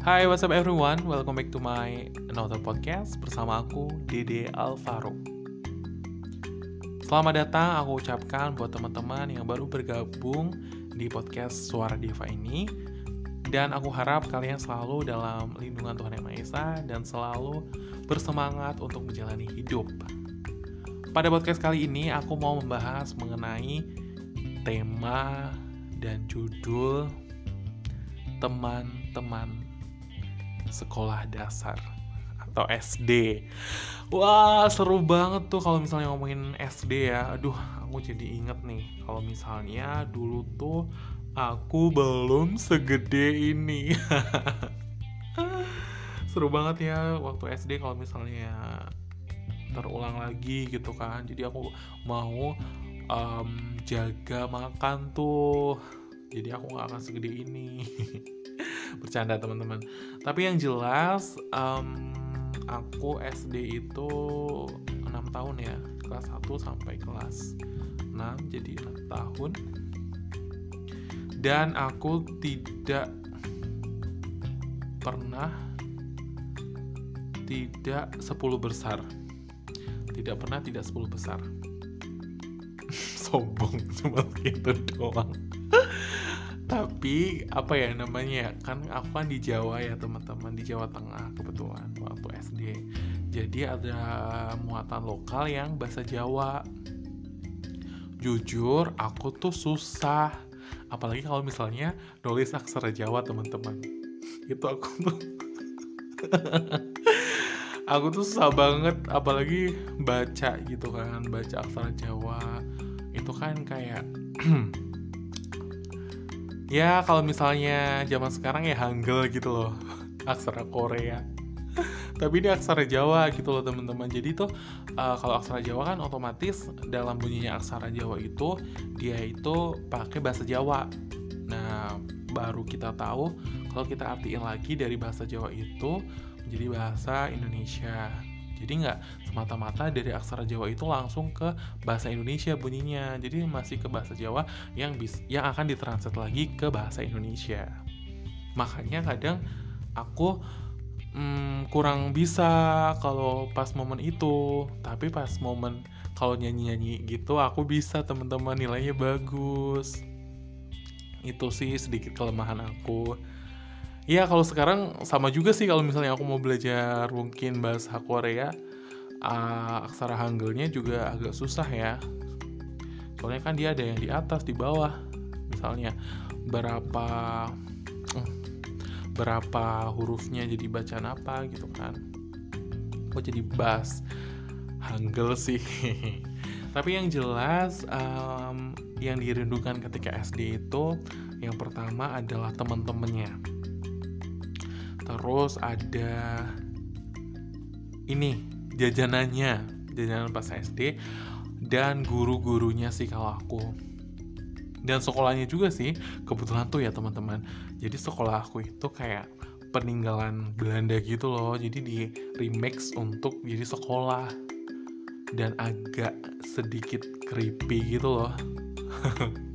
Hai, what's up everyone? Welcome back to my another podcast bersama aku, Dede Alvaro. Selamat datang aku ucapkan buat teman-teman yang baru bergabung di podcast Suara Diva ini. Dan aku harap kalian selalu dalam lindungan Tuhan Yang Maha Esa dan selalu bersemangat untuk menjalani hidup. Pada podcast kali ini aku mau membahas mengenai tema dan judul teman-teman sekolah dasar atau SD. Wah, seru banget tuh kalau misalnya ngomongin SD ya. Aduh, aku jadi inget nih kalau misalnya dulu tuh aku belum segede ini. seru banget ya waktu SD kalau misalnya terulang lagi gitu kan. Jadi aku mau um, jaga makan tuh. Jadi aku gak akan segede ini. bercanda teman-teman. Tapi yang jelas um, aku SD itu 6 tahun ya. Kelas 1 sampai kelas 6 jadi 6 tahun. Dan aku tidak pernah tidak 10 besar. Tidak pernah tidak 10 besar. Sombong cuma gitu doang tapi apa ya namanya kan aku kan di Jawa ya teman-teman di Jawa Tengah kebetulan waktu SD jadi ada muatan lokal yang bahasa Jawa. Jujur aku tuh susah. Apalagi kalau misalnya nulis aksara Jawa teman-teman. Itu aku tuh aku tuh susah banget apalagi baca gitu kan baca aksara Jawa. Itu kan kayak ya kalau misalnya zaman sekarang ya Hangul gitu loh. Aksara Korea. Tapi ini aksara Jawa gitu loh teman-teman. Jadi tuh uh, kalau aksara Jawa kan otomatis dalam bunyinya aksara Jawa itu dia itu pakai bahasa Jawa. Nah baru kita tahu kalau kita artiin lagi dari bahasa Jawa itu menjadi bahasa Indonesia jadi nggak semata-mata dari aksara Jawa itu langsung ke bahasa Indonesia bunyinya. Jadi masih ke bahasa Jawa yang bis yang akan ditranslate lagi ke bahasa Indonesia. Makanya kadang aku hmm, kurang bisa kalau pas momen itu. Tapi pas momen kalau nyanyi-nyanyi gitu aku bisa teman-teman nilainya bagus. Itu sih sedikit kelemahan aku. Ya kalau sekarang sama juga sih kalau misalnya aku mau belajar mungkin bahasa Korea uh, aksara Hangulnya juga agak susah ya. Soalnya kan dia ada yang di atas, di bawah. Misalnya berapa uh, berapa hurufnya jadi bacaan apa gitu kan. Kok jadi bahas Hangul sih. Tapi yang jelas um, yang dirindukan ketika SD itu yang pertama adalah teman-temannya terus ada ini jajanannya jajanan pas SD dan guru-gurunya sih kalau aku. Dan sekolahnya juga sih kebetulan tuh ya teman-teman. Jadi sekolah aku itu kayak peninggalan Belanda gitu loh. Jadi di remix untuk jadi sekolah. Dan agak sedikit creepy gitu loh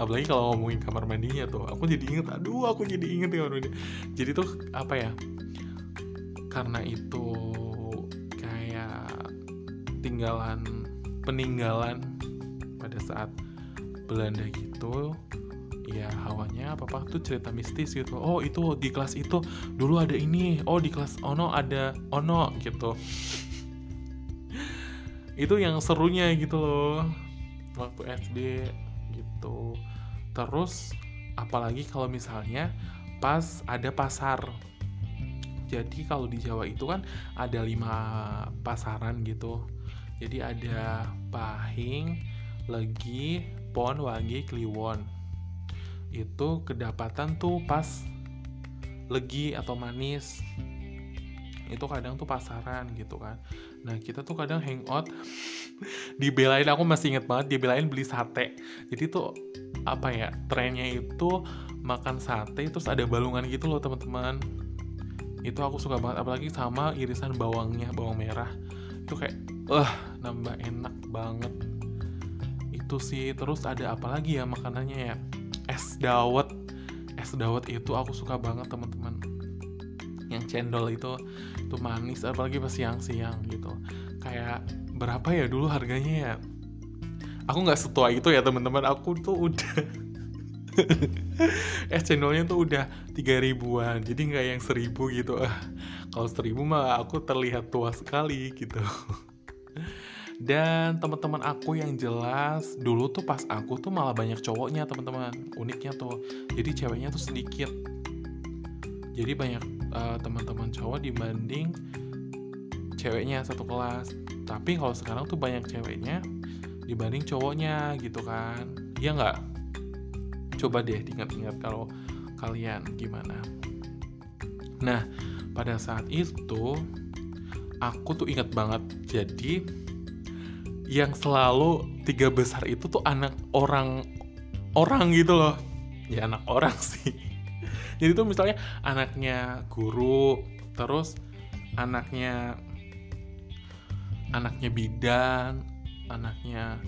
apalagi kalau ngomongin kamar mandinya tuh aku jadi inget aduh aku jadi inget ya mandi. Jadi tuh apa ya karena itu kayak tinggalan peninggalan pada saat Belanda gitu ya hawanya apa apa tuh cerita mistis gitu. Oh itu di kelas itu dulu ada ini oh di kelas ono ada ono gitu. Itu yang serunya gitu loh waktu SD gitu terus apalagi kalau misalnya pas ada pasar. Jadi kalau di Jawa itu kan ada lima pasaran gitu. Jadi ada Pahing, Legi, Pon, Wangi, Kliwon. Itu kedapatan tuh pas Legi atau Manis. Itu kadang tuh pasaran gitu kan. Nah kita tuh kadang hangout. Dibelain aku masih inget banget dibelain beli sate. Jadi tuh apa ya trennya itu makan sate terus ada balungan gitu loh teman-teman. Itu aku suka banget apalagi sama irisan bawangnya bawang merah. Itu kayak wah uh, nambah enak banget. Itu sih terus ada apa lagi ya makanannya ya? Es dawet. Es dawet itu aku suka banget teman-teman. Yang cendol itu itu manis apalagi pas siang-siang gitu. Kayak berapa ya dulu harganya ya aku nggak setua itu ya teman-teman. Aku tuh udah es cendolnya tuh udah tiga ribuan. Jadi nggak yang seribu gitu. Ah kalau seribu mah aku terlihat tua sekali gitu. Dan teman-teman aku yang jelas dulu tuh pas aku tuh malah banyak cowoknya teman-teman. Uniknya tuh. Jadi ceweknya tuh sedikit. Jadi banyak uh, teman-teman cowok dibanding ceweknya satu kelas. Tapi kalau sekarang tuh banyak ceweknya dibanding cowoknya gitu kan. Ya nggak? Coba deh diingat-ingat kalau kalian gimana. Nah pada saat itu aku tuh ingat banget. Jadi yang selalu tiga besar itu tuh anak orang orang gitu loh. Ya anak orang sih. Jadi tuh misalnya anaknya guru terus anaknya anaknya bidan anaknya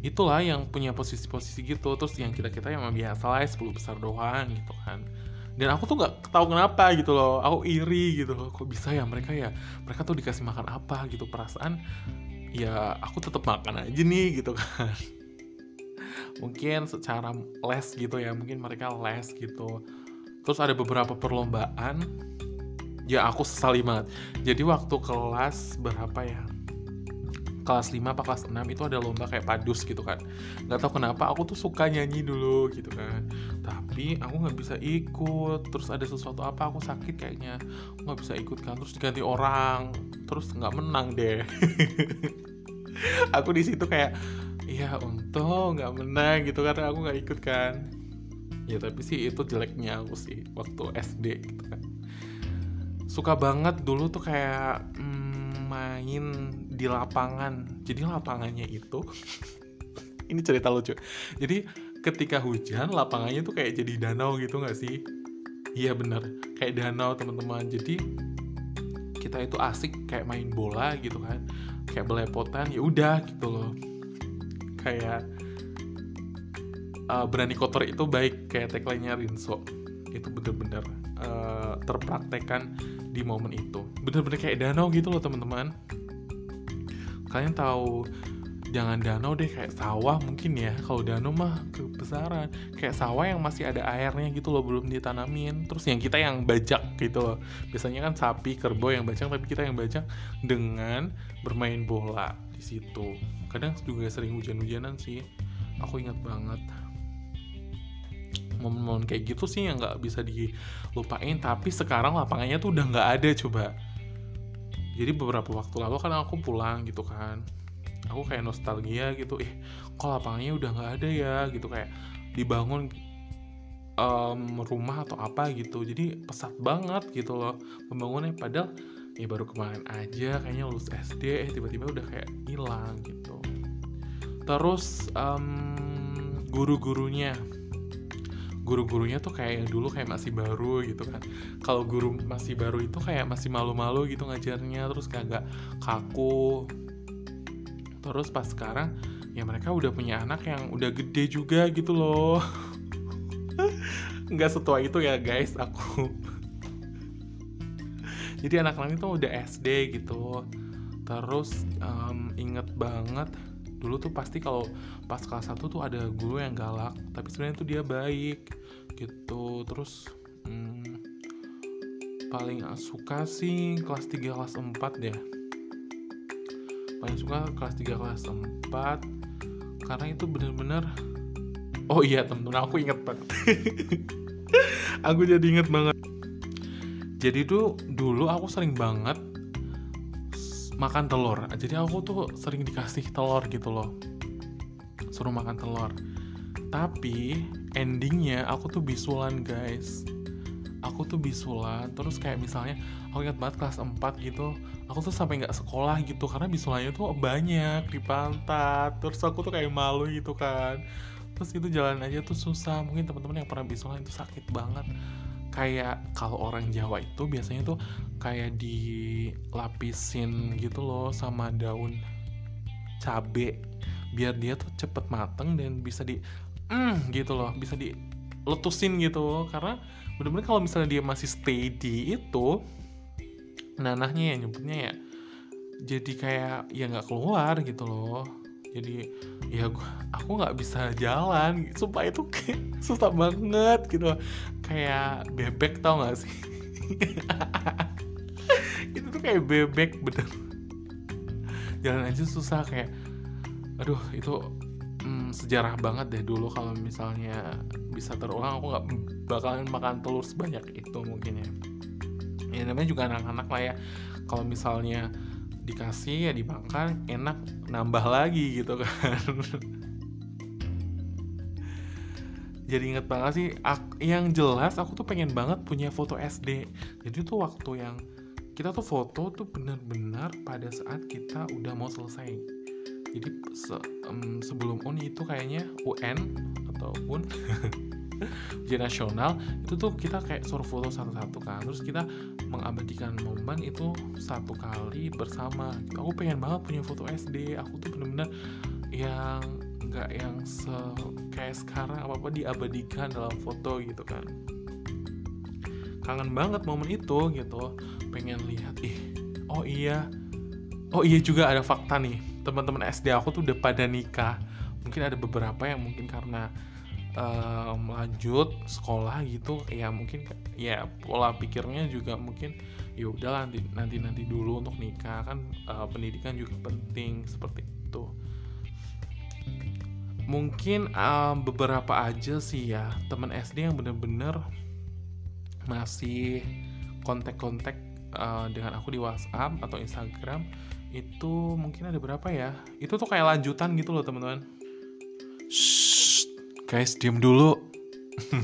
itulah yang punya posisi-posisi gitu. Terus yang kita kita yang biasa lah 10 besar doang gitu kan. Dan aku tuh nggak tahu kenapa gitu loh. Aku iri gitu loh. Kok bisa ya mereka ya? Mereka tuh dikasih makan apa gitu? Perasaan ya aku tetap makan aja nih gitu kan. Mungkin secara les gitu ya. Mungkin mereka les gitu. Terus ada beberapa perlombaan. Ya aku sesali banget. Jadi waktu kelas berapa ya kelas 5 apa kelas 6 itu ada lomba kayak padus gitu kan. Nggak tahu kenapa aku tuh suka nyanyi dulu gitu kan. Tapi aku nggak bisa ikut. Terus ada sesuatu apa aku sakit kayaknya. Nggak bisa ikut kan. Terus diganti orang. Terus nggak menang deh. Aku di situ kayak iya untung nggak menang gitu karena aku nggak ikut kan. Ya tapi sih itu jeleknya aku sih waktu SD gitu kan. Suka banget dulu tuh kayak mm, main di lapangan. Jadi lapangannya itu ini cerita lucu. Jadi ketika hujan lapangannya tuh kayak jadi danau gitu nggak sih? Iya bener. Kayak danau teman-teman. Jadi kita itu asik kayak main bola gitu kan. Kayak belepotan ya udah gitu loh. Kayak uh, berani kotor itu baik. Kayak tagline-nya Rinso. Itu bener-bener uh, terpraktekkan di momen itu. Bener-bener kayak danau gitu loh teman-teman. Kalian tahu jangan danau deh kayak sawah mungkin ya. Kalau danau mah kebesaran. Kayak sawah yang masih ada airnya gitu loh belum ditanamin. Terus yang kita yang bajak gitu loh. Biasanya kan sapi kerbau yang bajak tapi kita yang bajak dengan bermain bola di situ. Kadang juga sering hujan-hujanan sih. Aku ingat banget momen-momen kayak gitu sih yang nggak bisa dilupain. Tapi sekarang lapangannya tuh udah nggak ada coba. Jadi beberapa waktu lalu kan aku pulang gitu kan. Aku kayak nostalgia gitu. Eh kok lapangannya udah nggak ada ya? Gitu kayak dibangun um, rumah atau apa gitu. Jadi pesat banget gitu loh pembangunnya. Padahal ya baru kemarin aja kayaknya lulus SD eh tiba-tiba udah kayak hilang gitu. Terus um, guru-gurunya guru-gurunya tuh kayak yang dulu kayak masih baru gitu kan. Kalau guru masih baru itu kayak masih malu-malu gitu ngajarnya terus kayak kaku. Terus pas sekarang ya mereka udah punya anak yang udah gede juga gitu loh. Nggak setua itu ya guys aku. Jadi anak-anak itu udah SD gitu. Terus um, inget banget dulu tuh pasti kalau pas kelas 1 tuh ada guru yang galak tapi sebenarnya tuh dia baik gitu. Terus hmm, paling suka sih kelas 3 kelas 4 deh. Paling suka kelas 3 kelas 4 karena itu bener-bener oh iya temen-temen aku inget banget. Aku jadi inget banget. Jadi tuh dulu aku sering banget makan telur. Jadi aku tuh sering dikasih telur gitu loh. Suruh makan telur. Tapi endingnya aku tuh bisulan guys. Aku tuh bisulan terus kayak misalnya aku ingat banget kelas 4 gitu aku tuh sampai nggak sekolah gitu karena bisulannya tuh banyak di pantat. Terus aku tuh kayak malu gitu kan. Terus itu jalan aja tuh susah. Mungkin teman-teman yang pernah bisulan itu sakit banget kayak kalau orang Jawa itu biasanya tuh kayak dilapisin gitu loh sama daun cabe. Biar dia tuh cepet mateng dan bisa di mm, gitu loh bisa di letusin gitu. Karena bener-bener kalau misalnya dia masih stay di itu nanahnya ya nyebutnya ya jadi kayak ya nggak keluar gitu loh. Jadi ya gua, aku nggak bisa jalan. Supaya itu kayak susah banget gitu. Kayak bebek tau gak sih? Itu tuh kayak bebek bener. Jalan aja susah kayak aduh itu hmm, sejarah banget deh dulu kalau misalnya bisa terulang aku nggak bakalan makan telur sebanyak itu mungkin ya. Ya namanya juga anak-anak lah ya. Kalau misalnya dikasih ya dimakan enak nambah lagi gitu kan jadi inget banget sih yang jelas aku tuh pengen banget punya foto SD jadi tuh waktu yang kita tuh foto tuh benar-benar pada saat kita udah mau selesai. Jadi se um, sebelum uni itu kayaknya UN atau UN ujian nasional itu tuh kita kayak suruh foto satu-satu kan. Terus kita mengabadikan momen itu satu kali bersama. Aku pengen banget punya foto SD aku tuh bener-bener yang nggak yang se kayak sekarang apa apa diabadikan dalam foto gitu kan. Kangen banget momen itu gitu. Pengen lihat ih oh iya. Oh iya juga ada fakta nih. Teman-teman SD aku tuh udah pada nikah. Mungkin ada beberapa yang mungkin karena um, lanjut sekolah gitu ya mungkin ya pola pikirnya juga mungkin ya udah nanti nanti nanti dulu untuk nikah kan uh, pendidikan juga penting seperti mungkin um, beberapa aja sih ya teman SD yang bener-bener masih kontak-kontak uh, dengan aku di WhatsApp atau Instagram itu mungkin ada berapa ya? Itu tuh kayak lanjutan gitu loh teman-teman. Guys diem dulu.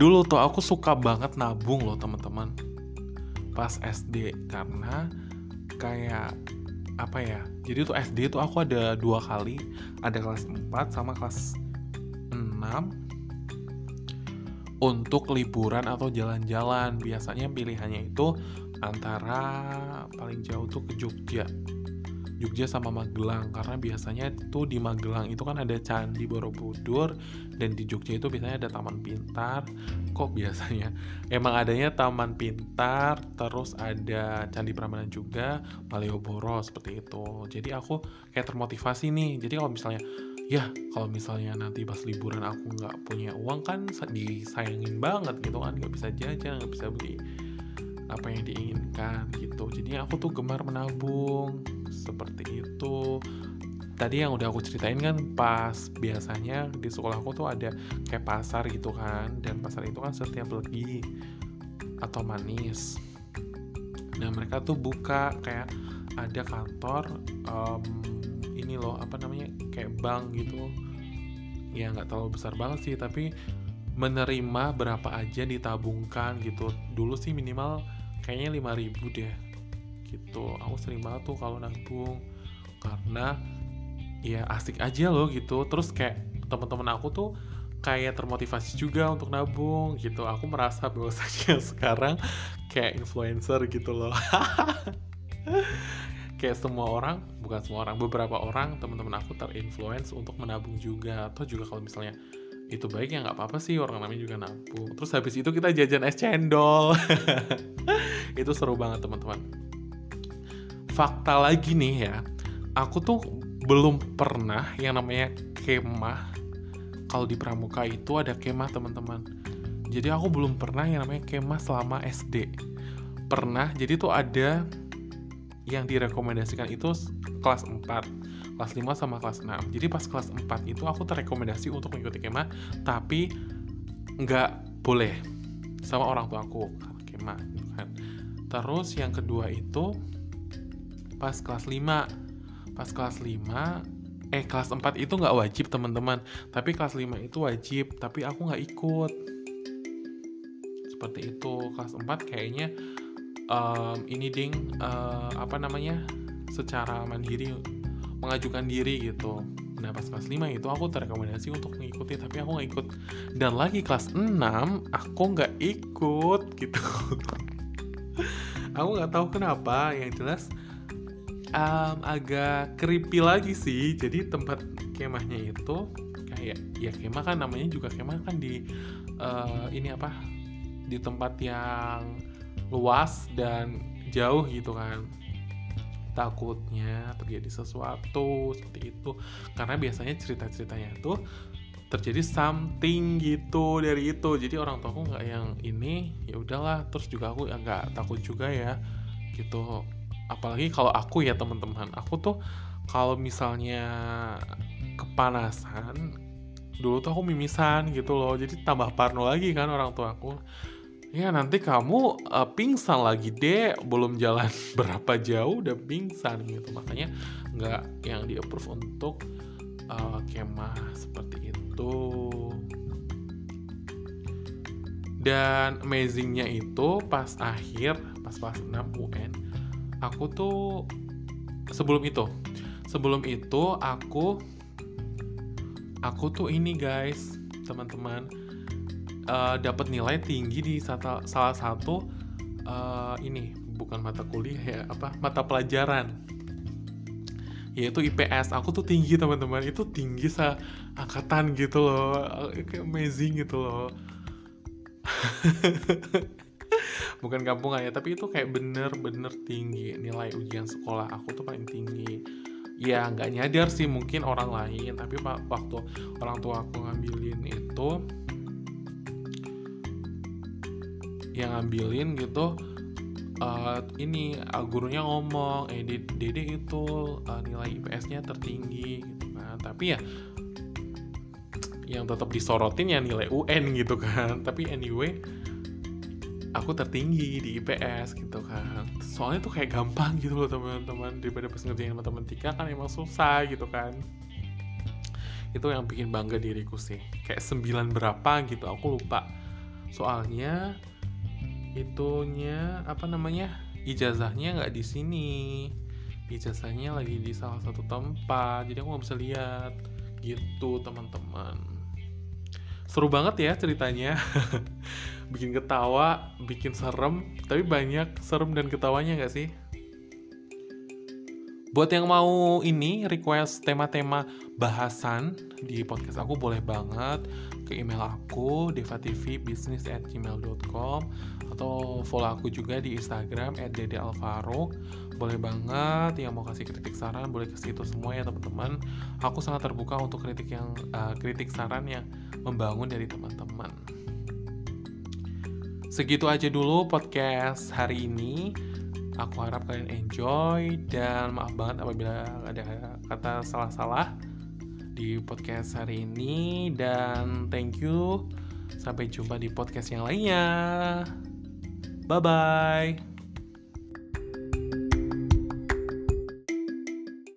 Dulu tuh aku suka banget nabung loh teman-teman. Pas SD karena kayak apa ya jadi tuh SD tuh aku ada dua kali. Ada kelas 4 sama kelas 6 untuk liburan atau jalan-jalan. Biasanya pilihannya itu antara paling jauh tuh ke Jogja Jogja sama Magelang karena biasanya tuh di Magelang itu kan ada Candi Borobudur dan di Jogja itu biasanya ada Taman Pintar. Kok biasanya? Emang adanya Taman Pintar terus ada Candi Prambanan juga Malioboro seperti itu. Jadi aku kayak termotivasi nih. Jadi kalau misalnya ya kalau misalnya nanti pas liburan aku nggak punya uang kan disayangin banget gitu kan. Nggak bisa jajan nggak bisa beli apa yang diinginkan gitu. Jadi aku tuh gemar menabung seperti itu. Tadi yang udah aku ceritain kan pas biasanya di sekolah aku tuh ada kayak pasar gitu kan. Dan pasar itu kan setiap legi atau manis. Nah mereka tuh buka kayak ada kantor um, ini loh apa namanya kayak bank gitu. Ya nggak terlalu besar banget sih tapi menerima berapa aja ditabungkan gitu. Dulu sih minimal kayaknya 5000 deh. Gitu. Aku sering banget tuh kalau nabung karena ya asik aja loh gitu. Terus kayak teman-teman aku tuh kayak termotivasi juga untuk nabung gitu. Aku merasa bahwasanya sekarang kayak influencer gitu loh. Kayak semua orang bukan semua orang beberapa orang teman-teman aku terinfluence untuk menabung juga. Atau juga kalau misalnya itu baik ya nggak apa-apa sih orang namanya juga nabung terus habis itu kita jajan es cendol. Itu seru banget teman-teman. Fakta lagi nih ya. Aku tuh belum pernah yang namanya kemah. Kalau di pramuka itu ada kemah teman-teman. Jadi aku belum pernah yang namanya kemah selama SD pernah jadi tuh ada yang direkomendasikan itu kelas 4 kelas 5 sama kelas 6 jadi pas kelas 4 itu aku terrekomendasi untuk mengikuti kemah tapi nggak boleh sama orang tua aku kemah gitu kan. Terus yang kedua itu pas kelas 5 pas kelas 5 eh kelas 4 itu nggak wajib teman-teman. Tapi kelas 5 itu wajib tapi aku nggak ikut. Seperti itu. Kelas 4 kayaknya um, ini ding uh, apa namanya secara mandiri mengajukan diri gitu. Nah pas kelas 5 itu aku terrekomendasi untuk mengikuti tapi aku nggak ikut. Dan lagi kelas 6 aku nggak ikut gitu. Aku nggak tahu kenapa yang jelas um, agak creepy lagi sih. Jadi tempat kemahnya itu ya ya kemah kan namanya juga kemah kan di uh, ini apa di tempat yang luas dan jauh gitu kan takutnya terjadi sesuatu seperti itu. Karena biasanya cerita-ceritanya tuh terjadi something gitu dari itu. Jadi orang tua aku nggak yang ini ya udahlah. Terus juga aku nggak takut juga ya gitu. Apalagi kalau aku ya teman-teman aku tuh kalau misalnya kepanasan dulu tuh aku mimisan gitu loh. Jadi tambah parno lagi kan orang tua aku ya nanti kamu uh, pingsan lagi deh. Belum jalan berapa jauh udah pingsan gitu. Makanya nggak yang di approve untuk uh, kemah seperti itu. Dan amazingnya itu pas akhir pas pas 6 UN aku tuh sebelum itu sebelum itu aku aku tuh ini guys teman-teman uh, dapat nilai tinggi di sata, salah satu uh, ini bukan mata kuliah ya apa mata pelajaran. Yaitu IPS aku tuh tinggi teman-teman. Itu tinggi sa angkatan gitu loh. Kayak amazing gitu loh. Bukan kampungan ya tapi itu kayak bener-bener tinggi. Nilai ujian sekolah aku tuh paling tinggi. Ya nggak nyadar sih mungkin orang lain tapi waktu orang tua aku ngambilin itu yang ngambilin gitu uh, ini uh, gurunya ngomong eh dede itu uh, nilai IPS-nya tertinggi gitu kan. Tapi ya yang tetap disorotin ya nilai UN gitu kan. Tapi anyway aku tertinggi di IPS gitu kan. Soalnya tuh kayak gampang gitu loh teman-teman. Daripada pas ngerjain matematika kan emang susah gitu kan. Itu yang bikin bangga diriku sih. Kayak sembilan berapa gitu aku lupa. Soalnya itunya apa namanya ijazahnya nggak di sini. Ijazahnya lagi di salah satu tempat jadi aku nggak bisa lihat. Gitu teman-teman. Seru banget ya ceritanya. Bikin ketawa bikin serem tapi banyak serem dan ketawanya nggak sih? Buat yang mau ini request tema-tema bahasan di podcast aku boleh banget ke email aku devatvbusiness@gmail.com atau follow aku juga di Instagram @dedealvaro. Boleh banget yang mau kasih kritik saran boleh ke situ semua ya teman-teman. Aku sangat terbuka untuk kritik yang uh, kritik saran yang membangun dari teman-teman. Segitu aja dulu podcast hari ini. Aku harap kalian enjoy dan maaf banget apabila ada kata salah-salah di podcast hari ini dan thank you. Sampai jumpa di podcast yang lainnya. Bye bye.